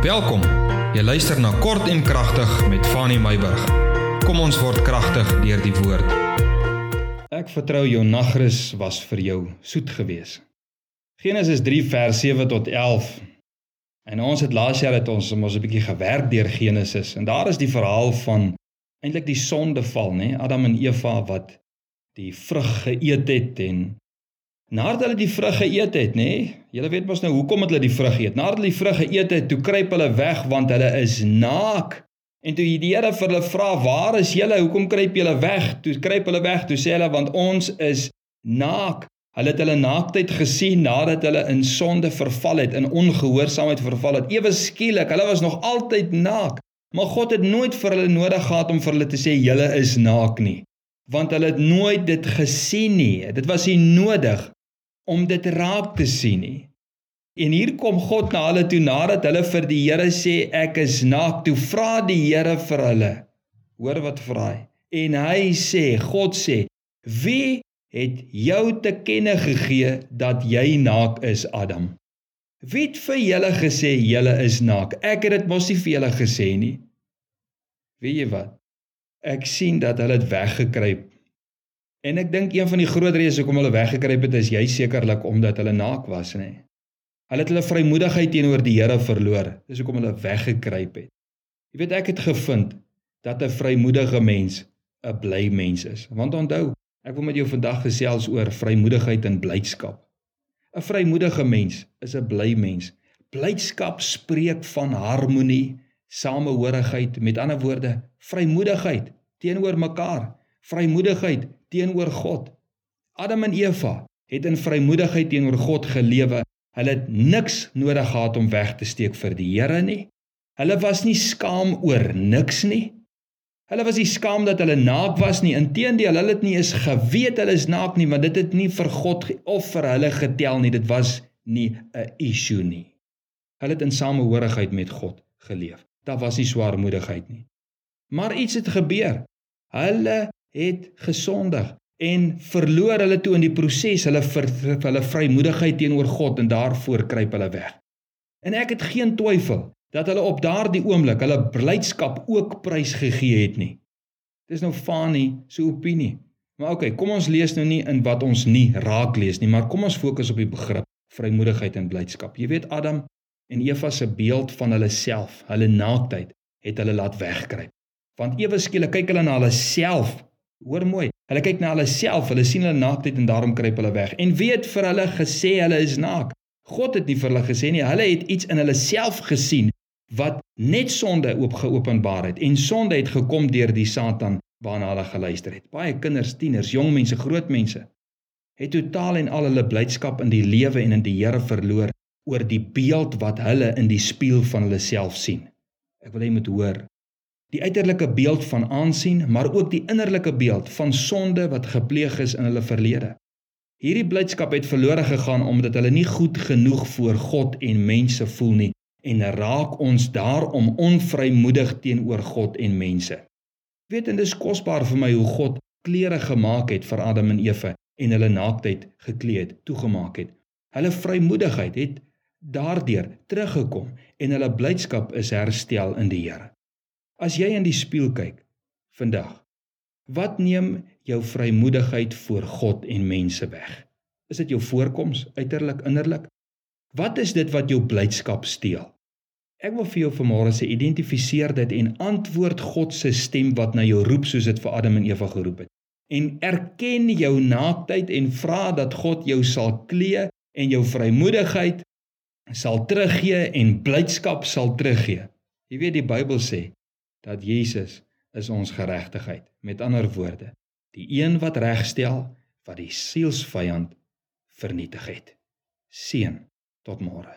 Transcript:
Welkom. Jy luister na Kort en Kragtig met Fanny Meyburg. Kom ons word kragtig deur die woord. Ek vertrou jou nagrus was vir jou soet gewees. Genesis 3 vers 7 tot 11. En ons het laas jaar het ons mos 'n bietjie gewerk deur Genesis en daar is die verhaal van eintlik die sondeval, nê? Adam en Eva wat die vrug geëet het en Nadat hulle die vrug geëet het, nê? Nee, julle weet mos nou hoekom het hulle die vrug geëet? Nadat hulle die vrug geëet het, toe kruip hulle weg want hulle is naak. En toe die Here vir hulle vra, "Waar is julle? Hoekom kruip julle weg?" Toe kruip hulle weg, toe sê hulle, "Want ons is naak." Hulle het hulle naaktheid gesien nadat hulle in sonde verval het, in ongehoorsaamheid verval het. Ewe skielik, hulle was nog altyd naak. Maar God het nooit vir hulle nodig gehad om vir hulle te sê julle is naak nie, want hulle het nooit dit gesien nie. Dit was nie nodig om dit raak te sien nie. En hier kom God na hulle toe nadat hulle vir die Here sê ek is naak. Toe vra die Here vir hulle. Hoor wat vra hy? En hy sê, God sê, wie het jou te kenne gegee dat jy naak is, Adam? Wie het vir julle gesê julle is naak? Ek het dit mos nie vir julle gesê nie. Weet jy wat? Ek sien dat hulle dit weggekruip En ek dink een van die groot redes hoekom hulle weggekruip het is jy sekerlik omdat hulle naak was, nê. Hulle het hulle vrymoedigheid teenoor die Here verloor. Dis hoekom hulle weggekruip het. Jy weet ek het gevind dat 'n vrymoedige mens 'n bly mens is. Want onthou, ek wil met jou vandag gesels oor vrymoedigheid en blydskap. 'n Vrymoedige mens is 'n bly mens. Blydskap spreek van harmonie, samehorigheid, met ander woorde, vrymoedigheid teenoor mekaar, vrymoedigheid teenoor God. Adam en Eva het in vrymoedigheid teenoor God gelewe. Hulle het niks nodig gehad om weg te steek vir die Here nie. Hulle was nie skaam oor niks nie. Hulle was nie skaam dat hulle naak was nie. Inteendeel, hulle het nie eens geweet hulle is naak nie, want dit het nie vir God of vir hulle getel nie. Dit was nie 'n issue nie. Hulle het in samehorigheid met God geleef. Daar was nie swaarmoedigheid nie. Maar iets het gebeur. Hulle het gesondig en verloor hulle toe in die proses hulle vir hulle vrymoedigheid teenoor God en daarvoor kruip hulle weg. En ek het geen twyfel dat hulle op daardie oomblik hulle blydskap ook prys gegee het nie. Dis nou Fani se opinie. Maar okay, kom ons lees nou nie in wat ons nie raak lees nie, maar kom ons fokus op die begrip vrymoedigheid en blydskap. Jy weet Adam en Eva se beeld van hulle self, hulle naaktheid, het hulle laat wegkruip. Want ewe skielik kyk hulle na hulle self Hoor mooi. Hulle kyk na hulle self, hulle sien hulle naaktheid en daarom kruip hulle weg. En weet vir hulle gesê hulle is naak. God het nie vir hulle gesê nie. Hulle het iets in hulle self gesien wat net sonde oop geopenbaar het. En sonde het gekom deur die Satan waarna hulle geluister het. Baie kinders, tieners, jong mense, groot mense het totaal en al hulle blydskap in die lewe en in die Here verloor oor die beeld wat hulle in die spieël van hulle self sien. Ek wil hê jy moet hoor die uiterlike beeld van aansien, maar ook die innerlike beeld van sonde wat gepleeg is in hulle verlede. Hierdie blydskap het verlore gegaan omdat hulle nie goed genoeg voor God en mense voel nie en raak ons daarom onvrymoedig teenoor God en mense. Weet en dis kosbaar vir my hoe God klere gemaak het vir Adam en Eva en hulle naaktheid gekleed toegemaak het. Hulle vrymoedigheid het daardeur teruggekom en hulle blydskap is herstel in die Here. As jy in die spieël kyk vandag, wat neem jou vrymoedigheid voor God en mense weg? Is dit jou voorkoms, uiterlik, innerlik? Wat is dit wat jou blydskap steel? Ek wil vir jou vanmôre sê identifiseer dit en antwoord God se stem wat na jou roep soos dit vir Adam en Eva geroep het. En erken jou naaktheid en vra dat God jou sal klee en jou vrymoedigheid sal teruggee en blydskap sal teruggee. Jy weet die Bybel sê dat Jesus is ons geregtigheid. Met ander woorde, die een wat regstel wat die sielsvyand vernietig het. Seën tot môre.